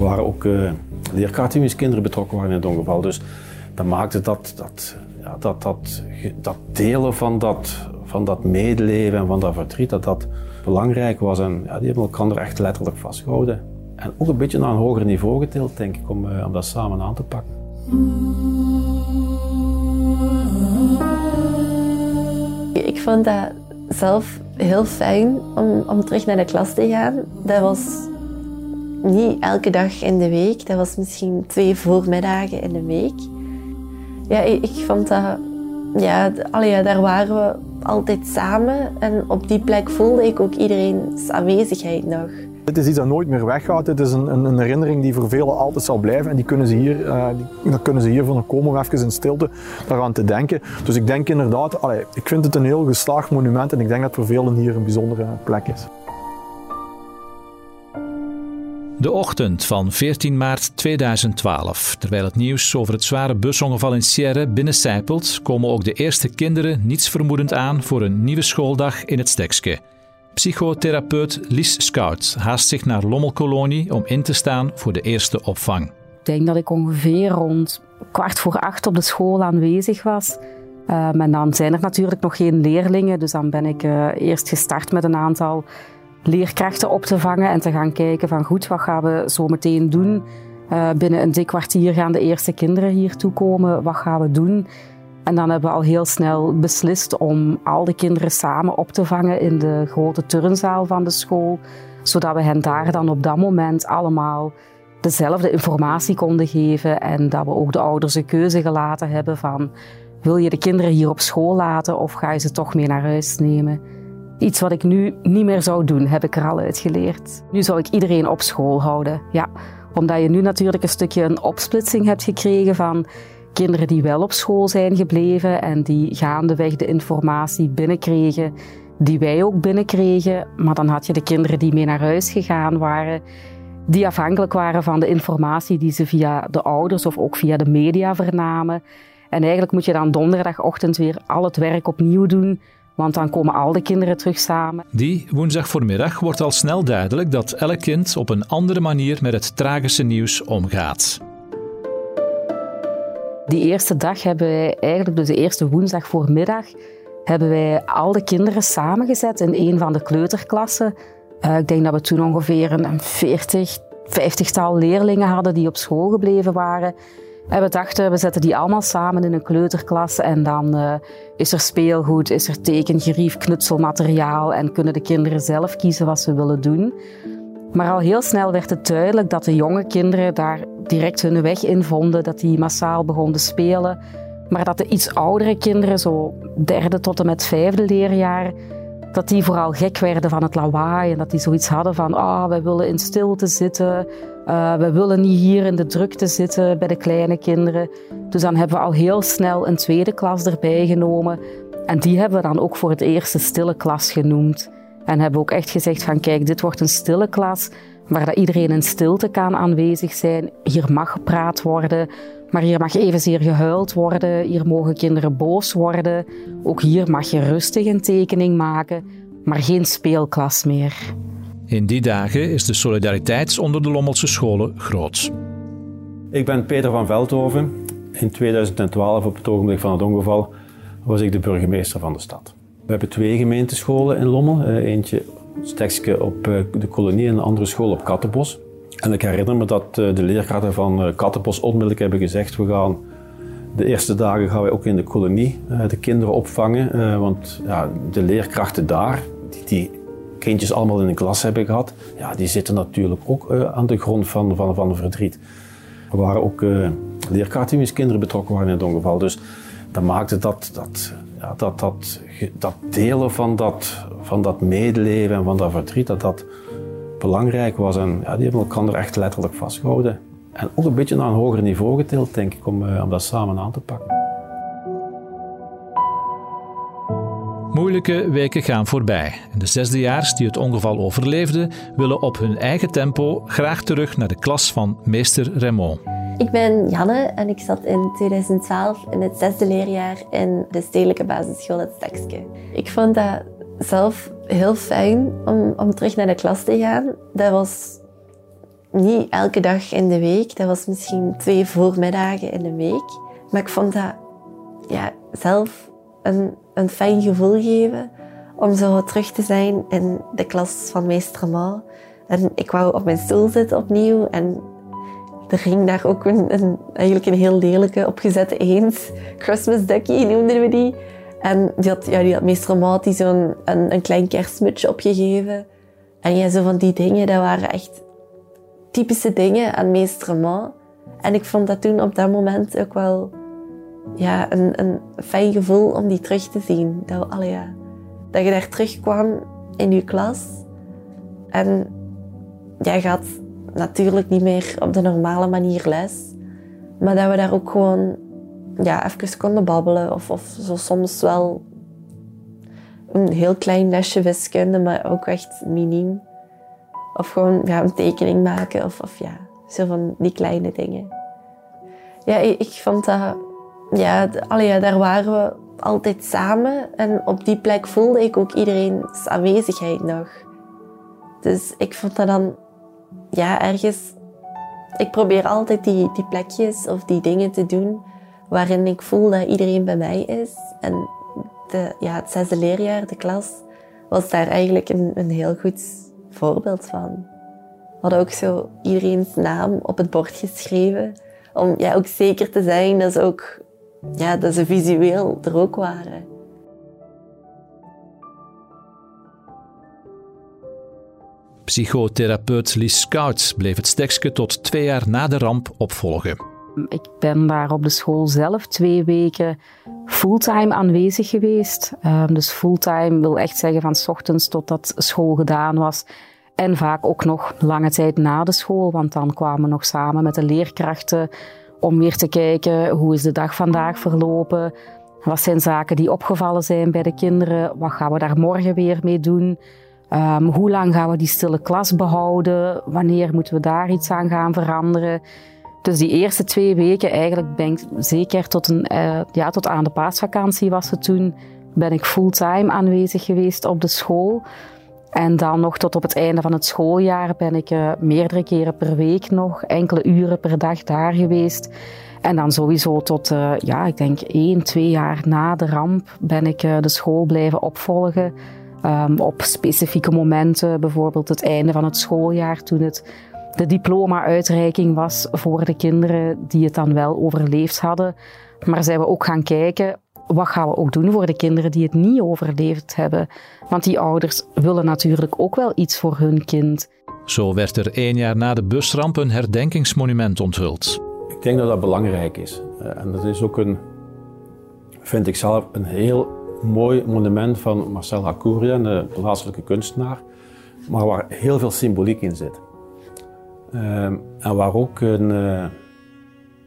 Er waren ook uh, leerkrachten die kinderen betrokken waren in het ongeval. Dus dat maakte dat, dat, ja, dat, dat, dat delen van dat, van dat medeleven en van dat verdriet, dat dat belangrijk was. En ja, die hebben elkaar echt letterlijk vastgehouden. En ook een beetje naar een hoger niveau getild, denk ik, om, uh, om dat samen aan te pakken. Ik vond dat zelf heel fijn om, om terug naar de klas te gaan. Dat was niet elke dag in de week, dat was misschien twee voormiddagen in de week. Ja, ik, vond dat, ja, allee, daar waren we altijd samen en op die plek voelde ik ook iedereen's aanwezigheid nog. Dit is iets dat nooit meer weggaat. Het is een, een, een, herinnering die voor velen altijd zal blijven. En die kunnen ze hier, uh, die, kunnen ze hier van komen om even in stilte daaraan te denken. Dus ik denk inderdaad, allee, ik vind het een heel geslaagd monument en ik denk dat voor velen hier een bijzondere plek is. De ochtend van 14 maart 2012. Terwijl het nieuws over het zware busongeval in Sierre binnencijpelt, komen ook de eerste kinderen niets vermoedend aan voor een nieuwe schooldag in het Stekske. Psychotherapeut Lies Scout haast zich naar Lommelkolonie om in te staan voor de eerste opvang. Ik denk dat ik ongeveer rond kwart voor acht op de school aanwezig was. Uh, en dan zijn er natuurlijk nog geen leerlingen, dus dan ben ik uh, eerst gestart met een aantal leerkrachten op te vangen en te gaan kijken van goed, wat gaan we zo meteen doen? Uh, binnen een dik kwartier gaan de eerste kinderen hier komen. Wat gaan we doen? En dan hebben we al heel snel beslist om al de kinderen samen op te vangen in de grote turnzaal van de school, zodat we hen daar dan op dat moment allemaal dezelfde informatie konden geven en dat we ook de ouders een keuze gelaten hebben van wil je de kinderen hier op school laten of ga je ze toch mee naar huis nemen? Iets wat ik nu niet meer zou doen, heb ik er al uit geleerd. Nu zou ik iedereen op school houden, ja. Omdat je nu natuurlijk een stukje een opsplitsing hebt gekregen van kinderen die wel op school zijn gebleven en die gaandeweg de informatie binnenkregen die wij ook binnenkregen. Maar dan had je de kinderen die mee naar huis gegaan waren, die afhankelijk waren van de informatie die ze via de ouders of ook via de media vernamen. En eigenlijk moet je dan donderdagochtend weer al het werk opnieuw doen, want dan komen al de kinderen terug samen. Die woensdag voormiddag wordt al snel duidelijk dat elk kind op een andere manier met het tragische nieuws omgaat. Die eerste dag hebben wij eigenlijk, dus de eerste woensdag voormiddag, hebben wij al de kinderen samengezet in een van de kleuterklassen. Uh, ik denk dat we toen ongeveer een 40, 50-tal leerlingen hadden die op school gebleven waren. En we dachten, we zetten die allemaal samen in een kleuterklas en dan uh, is er speelgoed, is er tekengerief, knutselmateriaal en kunnen de kinderen zelf kiezen wat ze willen doen. Maar al heel snel werd het duidelijk dat de jonge kinderen daar direct hun weg in vonden, dat die massaal begonnen te spelen. Maar dat de iets oudere kinderen, zo derde tot en met vijfde leerjaar, dat die vooral gek werden van het lawaai en dat die zoiets hadden van, ah, oh, wij willen in stilte zitten, uh, we willen niet hier in de drukte zitten bij de kleine kinderen. Dus dan hebben we al heel snel een tweede klas erbij genomen en die hebben we dan ook voor het eerst de stille klas genoemd. En hebben ook echt gezegd van kijk, dit wordt een stille klas waar dat iedereen in stilte kan aanwezig zijn. Hier mag gepraat worden, maar hier mag evenzeer gehuild worden. Hier mogen kinderen boos worden. Ook hier mag je rustig een tekening maken, maar geen speelklas meer. In die dagen is de solidariteit onder de Lommelse scholen groot. Ik ben Peter van Veldhoven. In 2012, op het ogenblik van het ongeval, was ik de burgemeester van de stad. We hebben twee gemeentescholen in Lommel. Eh, eentje stekje op eh, de kolonie en een andere school op Kattenbos. En ik herinner me dat eh, de leerkrachten van Kattenbos onmiddellijk hebben gezegd: we gaan de eerste dagen gaan wij ook in de kolonie de kinderen opvangen. Want de leerkrachten daar, die, kindjes allemaal in een klas hebben gehad, ja, die zitten natuurlijk ook aan de grond van, van, van verdriet. Er waren ook leerkrachten die kinderen betrokken waren in het ongeval. Dus dat maakte dat, dat ja, dat, dat, dat delen van dat, van dat medeleven en van dat verdriet, dat dat belangrijk was. En ja, die hebben elkaar echt letterlijk vastgehouden. En ook een beetje naar een hoger niveau getild, denk ik, om, eh, om dat samen aan te pakken. Moeilijke weken gaan voorbij. En de zesdejaars die het ongeval overleefden, willen op hun eigen tempo graag terug naar de klas van meester Raymond. Ik ben Janne en ik zat in 2012 in het zesde leerjaar in de stedelijke basisschool Het Stekske. Ik vond dat zelf heel fijn om, om terug naar de klas te gaan. Dat was niet elke dag in de week. Dat was misschien twee voormiddagen in de week. Maar ik vond dat ja, zelf een, fijn gevoel geven om zo terug te zijn in de klas van meester Ma. En ik wou op mijn stoel zitten opnieuw en er ging daar ook een, eigenlijk een heel lelijke opgezette eend. Christmas ducky noemden we die. En die had, ja, die had meester die zo'n een, een klein kerstmutsje opgegeven. En ja, zo van die dingen, dat waren echt typische dingen aan meester Ma. En ik vond dat toen op dat moment ook wel ja, een, een fijn gevoel om die terug te zien. Dat, ja, dat je daar terugkwam in je klas. En jij gaat natuurlijk niet meer op de normale manier les. Maar dat we daar ook gewoon ja, even konden babbelen. Of, of zo soms wel een heel klein lesje wiskunde, maar ook echt miniem. Of gewoon ja, een tekening maken. Of, of ja, zo van die kleine dingen. Ja, ik vond dat... Ja, allee, daar waren we altijd samen. En op die plek voelde ik ook iedereen's aanwezigheid nog. Dus ik vond dat dan ja, ergens. Ik probeer altijd die, die plekjes of die dingen te doen waarin ik voel dat iedereen bij mij is. En de, ja, het zesde leerjaar, de klas, was daar eigenlijk een, een heel goed voorbeeld van. We hadden ook zo iedereen's naam op het bord geschreven. Om ja, ook zeker te zijn dat ze, ook, ja, dat ze visueel er ook waren. Psychotherapeut Lies Scouts bleef het stekske tot twee jaar na de ramp opvolgen. Ik ben daar op de school zelf twee weken fulltime aanwezig geweest. Ehm, dus fulltime wil echt zeggen van s ochtends totdat school gedaan was. En vaak ook nog lange tijd na de school, want dan kwamen we nog samen met de leerkrachten om weer te kijken hoe is de dag vandaag verlopen. Wat zijn zaken die opgevallen zijn bij de kinderen? Wat gaan we daar morgen weer mee doen? Um, hoe lang gaan we die stille klas behouden? Wanneer moeten we daar iets aan gaan veranderen? Dus die eerste twee weken, eigenlijk ben ik zeker tot, een, uh, ja, tot aan de paasvakantie was het toen, ben ik fulltime aanwezig geweest op de school. En dan nog tot op het einde van het schooljaar ben ik uh, meerdere keren per week nog, enkele uren per dag daar geweest. En dan sowieso tot, uh, ja, ik denk één, twee jaar na de ramp ben ik de school blijven opvolgen. Um, op specifieke momenten, bijvoorbeeld het einde van het schooljaar, toen het de diploma-uitreiking was voor de kinderen die het dan wel overleefd hadden. Maar zijn we ook gaan kijken, wat gaan we ook doen voor de kinderen die het niet overleefd hebben? Want die ouders willen natuurlijk ook wel iets voor hun kind. Zo werd er één jaar na de busramp een herdenkingsmonument onthuld. Ik denk dat dat belangrijk is. Eh, en dat is ook een, vind ik zelf, een heel mooi monument van Marcel Hakourian, de plaatselijke kunstenaar, maar waar heel veel symboliek in zit. Ehm, en waar ook een, uh,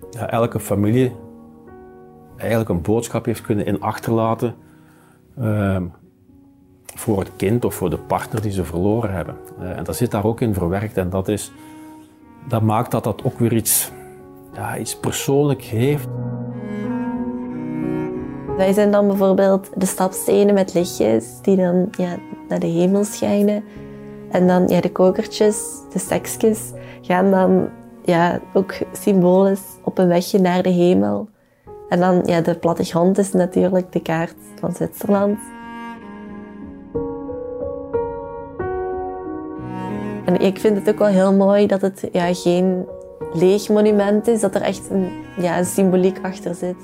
ja, elke familie eigenlijk een boodschap heeft kunnen in achterlaten ehm, voor het kind of voor de partner die ze verloren hebben. Uh, en dat zit daar ook in verwerkt en dat, is, dat maakt dat dat ook weer iets, ja, iets persoonlijk heeft. Wij zijn dan bijvoorbeeld de stapstenen met lichtjes die dan ja, naar de hemel schijnen. En dan ja, de kokertjes, de seksjes, gaan dan ja, ook symbolisch op een wegje naar de hemel. En dan ja, de plattegrond is natuurlijk de kaart van Zwitserland. En ik vind het ook wel heel mooi dat het ja, geen leeg monument is, dat er echt een, ja, een symboliek achter zit.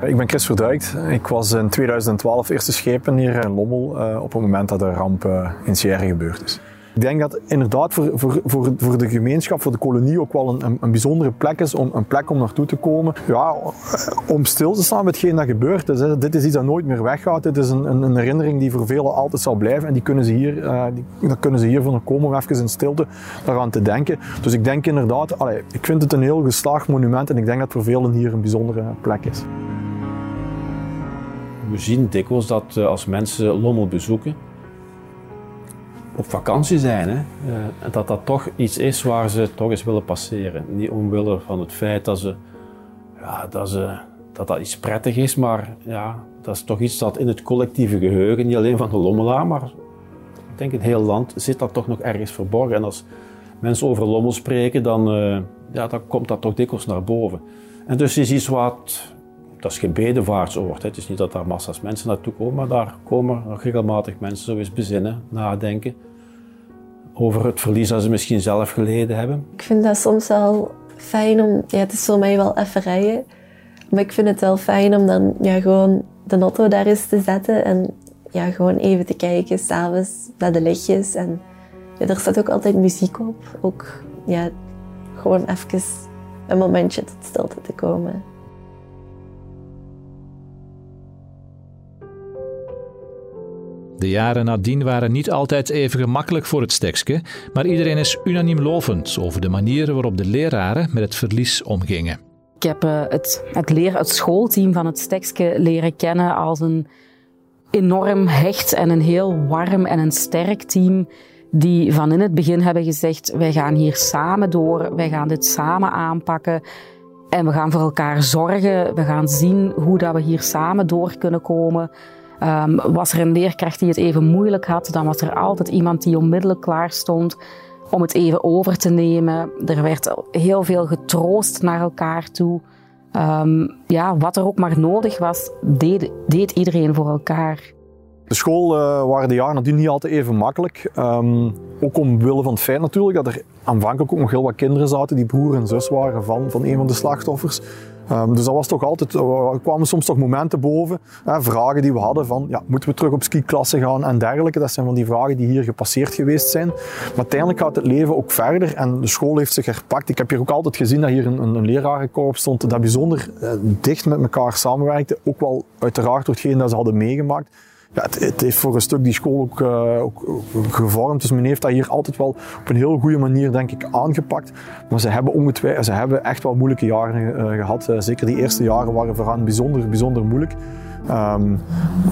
Ik ben Chris Verduikt. Ik was in 2012 eerste schepen hier in Lommel uh, op het moment dat de ramp uh, in Sierra gebeurd is. Ik denk dat inderdaad voor, voor, voor, voor de gemeenschap, voor de kolonie ook wel een, een, bijzondere plek is, om, een plek om naartoe te komen. Ja, om stil te staan met hetgeen dat gebeurt. Dus, dit is iets dat nooit meer weggaat. Dit is een, een, herinnering die voor velen altijd zal blijven. En die kunnen ze hier, uh, die, dat kunnen ze komen om even in stilte daaraan te denken. Dus ik denk inderdaad, allee, ik vind het een heel geslaagd monument en ik denk dat voor velen hier een bijzondere plek is. We zien dikwijls dat uh, als mensen Lommel bezoeken, op vakantie zijn, hè, uh, dat dat toch iets is waar ze toch eens willen passeren. Niet omwille van het feit dat, ze, ja, dat, ze, dat dat iets prettig is, maar ja, dat is toch iets dat in het collectieve geheugen, niet alleen van de Lommelaar, maar ik denk in heel land, zit dat toch nog ergens verborgen. En als mensen over Lommel spreken, dan, uh, ja, dan komt dat toch dikwijls naar boven. En dus is iets wat, dat is. Het is niet dat daar massa's mensen naartoe komen, maar daar komen regelmatig mensen zo eens bezinnen, nadenken over het verlies dat ze misschien zelf geleden hebben. Ik vind dat soms wel fijn om, ja, het is voor mij wel even rijden, maar ik vind het wel fijn om dan ja, gewoon de auto daar eens te zetten en ja, gewoon even te kijken, s'avonds naar de lichtjes. En ja, er staat ook altijd muziek op. Ook ja, gewoon even een momentje tot stilte te komen. De jaren nadien waren niet altijd even gemakkelijk voor het stekske, maar iedereen is unaniem lovend over de manier waarop de leraren met het verlies omgingen. Ik heb uh, het, het, leer, het schoolteam van het stekske leren kennen als een enorm hecht en een heel warm en een sterk team die van in het begin hebben gezegd, wij gaan hier samen door, wij gaan dit samen aanpakken en we gaan voor elkaar zorgen, we gaan zien hoe dat we hier samen door kunnen komen. Um, was er een leerkracht die het even moeilijk had, dan was er altijd iemand die onmiddellijk klaar stond om het even over te nemen. Er werd heel veel getroost naar elkaar toe. Um, ja, wat er ook maar nodig was, deed, deed iedereen voor elkaar. De school uh, waren de jaren nadien niet altijd even makkelijk. Um, ook omwille van het feit natuurlijk dat er aanvankelijk ook nog heel wat kinderen zaten die broer en zus waren van, van een van de slachtoffers. Um, dus dat was toch altijd, er kwamen soms toch momenten boven, hè, vragen die we hadden van, ja, moeten we terug op skiklasse gaan en dergelijke. Dat zijn van die vragen die hier gepasseerd geweest zijn. Maar uiteindelijk gaat het leven ook verder en de school heeft zich herpakt. Ik heb hier ook altijd gezien dat hier een, een, stond dat bijzonder uh, dicht met elkaar samenwerkte. Ook wel uiteraard door hetgeen dat ze hadden meegemaakt het, heeft voor een stuk die school ook, uh, ook, gevormd. Dus men heeft dat hier altijd wel op een heel goede manier, denk ik, aangepakt. Maar ze hebben, ongetwijfeld, ze hebben echt wel moeilijke jaren uh, gehad. Uh, zeker die eerste jaren waren voor bijzonder, bijzonder moeilijk. Um,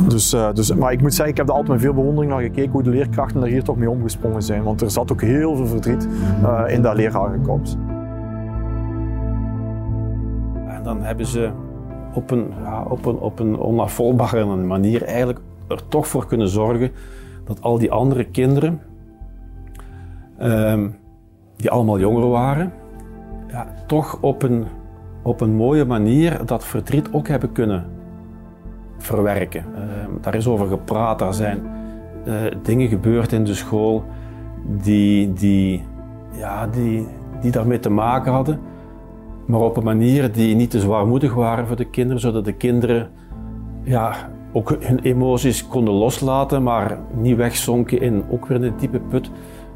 dus, dus, maar ik moet zeggen, ik heb er altijd met veel bewondering naar gekeken hoe de leerkrachten er hier toch mee omgesprongen zijn. Want er zat ook heel veel verdriet in dat lerarenkorps. En dan hebben ze op een, ja, op een, op een manier eigenlijk er toch voor kunnen zorgen dat al die andere kinderen, um, die allemaal jonger waren, ja, toch op een, op een mooie manier dat verdriet ook hebben kunnen verwerken. Um, daar is over gepraat, daar zijn uh, dingen gebeurd in de school die, die, ja, die, die daarmee te maken hadden, maar op een manier die niet te zwaarmoedig waren voor de kinderen, zodat de kinderen ja, ook hun emoties konden loslaten, maar niet wegzonken in ook weer een diepe put.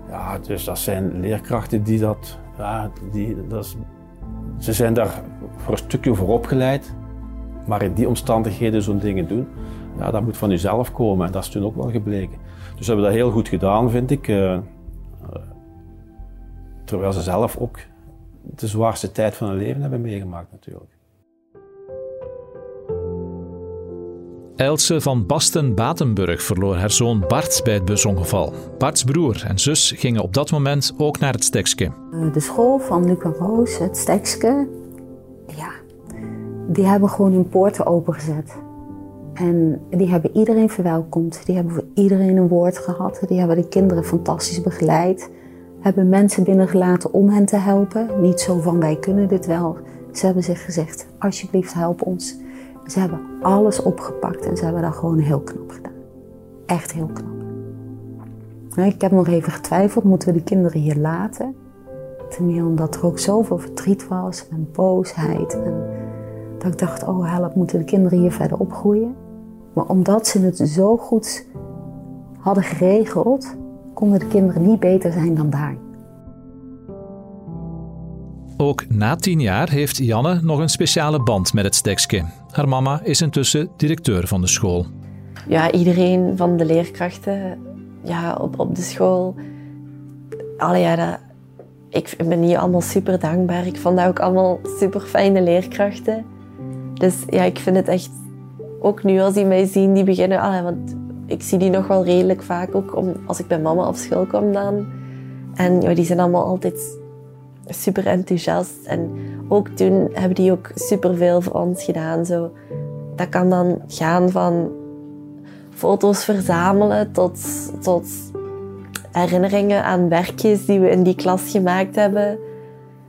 Ja, dus dat zijn leerkrachten die dat, ja, die, dat is, ze zijn daar voor een stukje voor opgeleid, maar in die omstandigheden zo'n dingen doen, ja, dat moet van jezelf komen en dat is toen ook wel gebleken. Dus hebben dat heel goed gedaan, vind ik. Uh, terwijl ze zelf ook de zwaarste tijd van hun leven hebben meegemaakt natuurlijk. Else van Basten-Batenburg verloor haar zoon Bart bij het busongeval. Bart's broer en zus gingen op dat moment ook naar het Stekske. Eh, de school van Luc en Roos, het Stekske, ja, die hebben gewoon hun poorten opengezet. En die hebben iedereen verwelkomd. Die hebben voor iedereen een woord gehad. Die hebben de kinderen fantastisch begeleid. Hebben mensen binnengelaten om hen te helpen. Niet zo van wij kunnen dit wel. Ze hebben zich gezegd, alsjeblieft help ons. Ze hebben alles opgepakt en ze hebben dat gewoon heel knap gedaan. Echt heel knap. Ik heb nog even getwijfeld, moeten we die kinderen hier laten? Ten omdat er ook zoveel verdriet was en boosheid. En dat ik dacht, oh help, moeten de kinderen hier verder opgroeien? Maar omdat ze het zo goed hadden geregeld, konden de kinderen niet beter zijn dan daar. Ook na tien jaar heeft Janne nog een speciale band met het Stekske. Haar mama is intussen directeur van de school. Ja, iedereen van de leerkrachten ja, op, op de school. Allee, ja, dat, ik ben hier allemaal super dankbaar. Ik vond dat ook allemaal super fijne leerkrachten. Dus ja, ik vind het echt, ook nu als die mij zien, die beginnen, allee, want ik zie die nog wel redelijk vaak ook om, als ik bij mama op school kom dan. En ja, die zijn allemaal altijd super enthousiast. En ook toen hebben die ook super veel voor ons gedaan. Zo. Dat kan dan gaan van foto's verzamelen tot, tot herinneringen aan werkjes die we in die klas gemaakt hebben.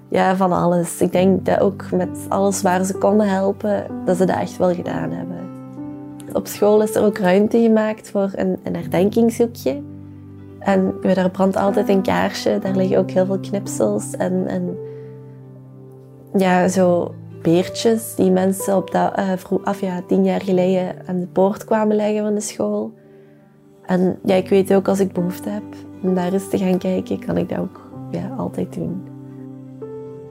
Ja, van alles. Ik denk dat ook met alles waar ze konden helpen, dat ze dat echt wel gedaan hebben. Op school is er ook ruimte gemaakt voor een, een herdenkingshoekje. En daar brandt altijd een kaarsje. Daar liggen ook heel veel knipsels en, en ja, zo beertjes die mensen op dat, uh, vroeg, af, ja, tien jaar geleden aan de poort kwamen leggen van de school. En ja, ik weet ook als ik behoefte heb om daar eens te gaan kijken, kan ik dat ook ja, altijd doen.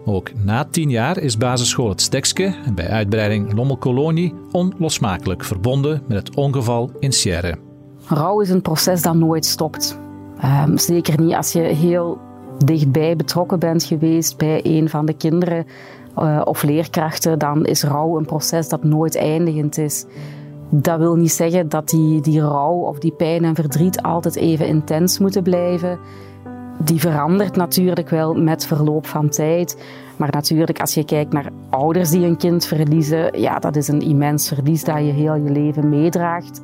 Ook na tien jaar is basisschool het Stekske en bij uitbreiding Lommelkolonie onlosmakelijk verbonden met het ongeval in Sierre. Rouw is een proces dat nooit stopt. Ehm, zeker niet als je heel dichtbij betrokken bent geweest bij een van de kinderen uh, of leerkrachten, dan is rouw een proces dat nooit eindigend is. Dat wil niet zeggen dat die, die rouw of die pijn en verdriet altijd even intens moeten blijven. Die verandert natuurlijk wel met verloop van tijd. Maar natuurlijk, als je kijkt naar ouders die een kind verliezen, ja, dat is een immens verlies dat je heel je leven meedraagt.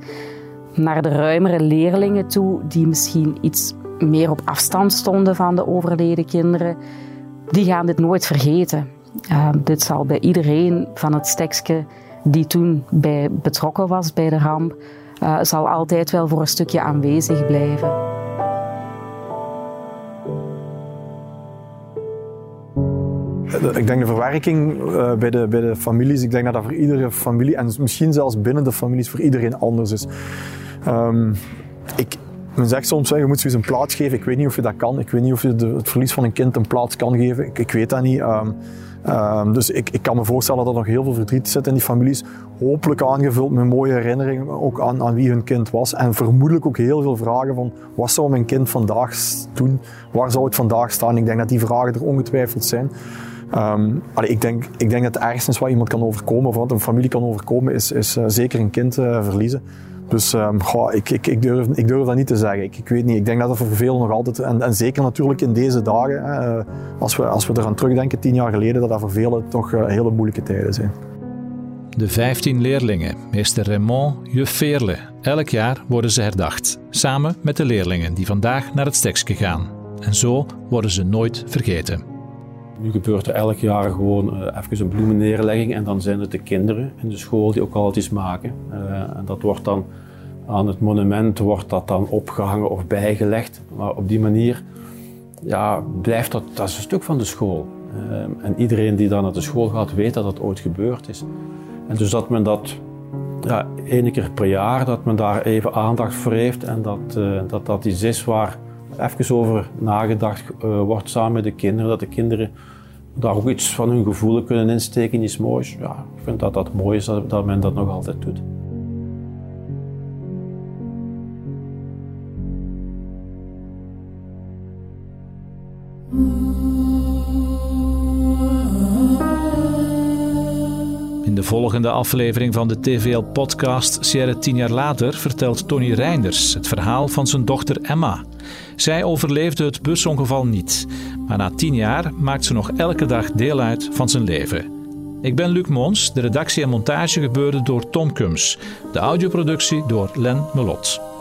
Naar de ruimere leerlingen toe, die misschien iets meer op afstand stonden van de overleden kinderen, die gaan dit nooit vergeten. Uh, dit zal bij iedereen van het stekske die toen bij betrokken was bij de ramp, uh, zal altijd wel voor een stukje aanwezig blijven. Ik denk de verwerking uh, bij, de, bij de families, ik denk dat dat voor iedere familie en misschien zelfs binnen de families voor iedereen anders is. Um, ik, men zegt soms, je moet zoiets een plaats geven. Ik weet niet of je dat kan. Ik weet niet of je het verlies van een kind een plaats kan geven. Ik, ik weet dat niet. Um, um, dus ik, ik, kan me voorstellen dat er nog heel veel verdriet zit in die families. Hopelijk aangevuld met mooie herinneringen ook aan, aan, wie hun kind was. En vermoedelijk ook heel veel vragen van wat zou mijn kind vandaag doen? Waar zou het vandaag staan? Ik denk dat die vragen er ongetwijfeld zijn. Um, ik, denk, ik denk dat het ergste is wat iemand kan overkomen, of wat een familie kan overkomen, is, is uh, zeker een kind uh, verliezen. Dus um, ik, ik, ik, durf, ik durf dat niet te zeggen. Ik, ik weet niet. Ik denk dat het voor veel nog altijd, en, en zeker natuurlijk in deze dagen, hè, als, we, als we eraan terugdenken, tien jaar geleden, dat dat voor velen toch hele moeilijke tijden zijn. De 15 leerlingen, meester Raymond, juf Veerle. Elk jaar worden ze herdacht, samen met de leerlingen die vandaag naar het Stekske gaan. En zo worden ze nooit vergeten. Nu gebeurt er elk jaar gewoon uh, even een bloemenneerlegging en dan zijn het de kinderen in de school die ook altijd iets maken. Uh, en dat wordt dan aan het monument wordt dat dan opgehangen of bijgelegd. Maar op die manier ja, blijft dat, dat is een stuk van de school. Uh, en iedereen die dan naar de school gaat weet dat dat ooit gebeurd is. En dus dat men dat ja, keer per jaar, dat men daar even aandacht voor heeft en dat dat, dat iets is waar even over nagedacht uh, wordt samen met de kinderen. Dat de kinderen daar ook iets van hun gevoelen kunnen insteken, iets moois. Ja, ik vind dat dat mooi is dat, men dat nog altijd doet. In de volgende aflevering van de TVL-podcast Sierra tien jaar later vertelt Tony Reinders het verhaal van zijn dochter Emma. Zij overleefde het busongeval niet, maar na tien jaar maakt ze nog elke dag deel uit van zijn leven. Ik ben Luc Mons, de redactie en montage gebeurde door Tom Kums, de audioproductie door Len Melot.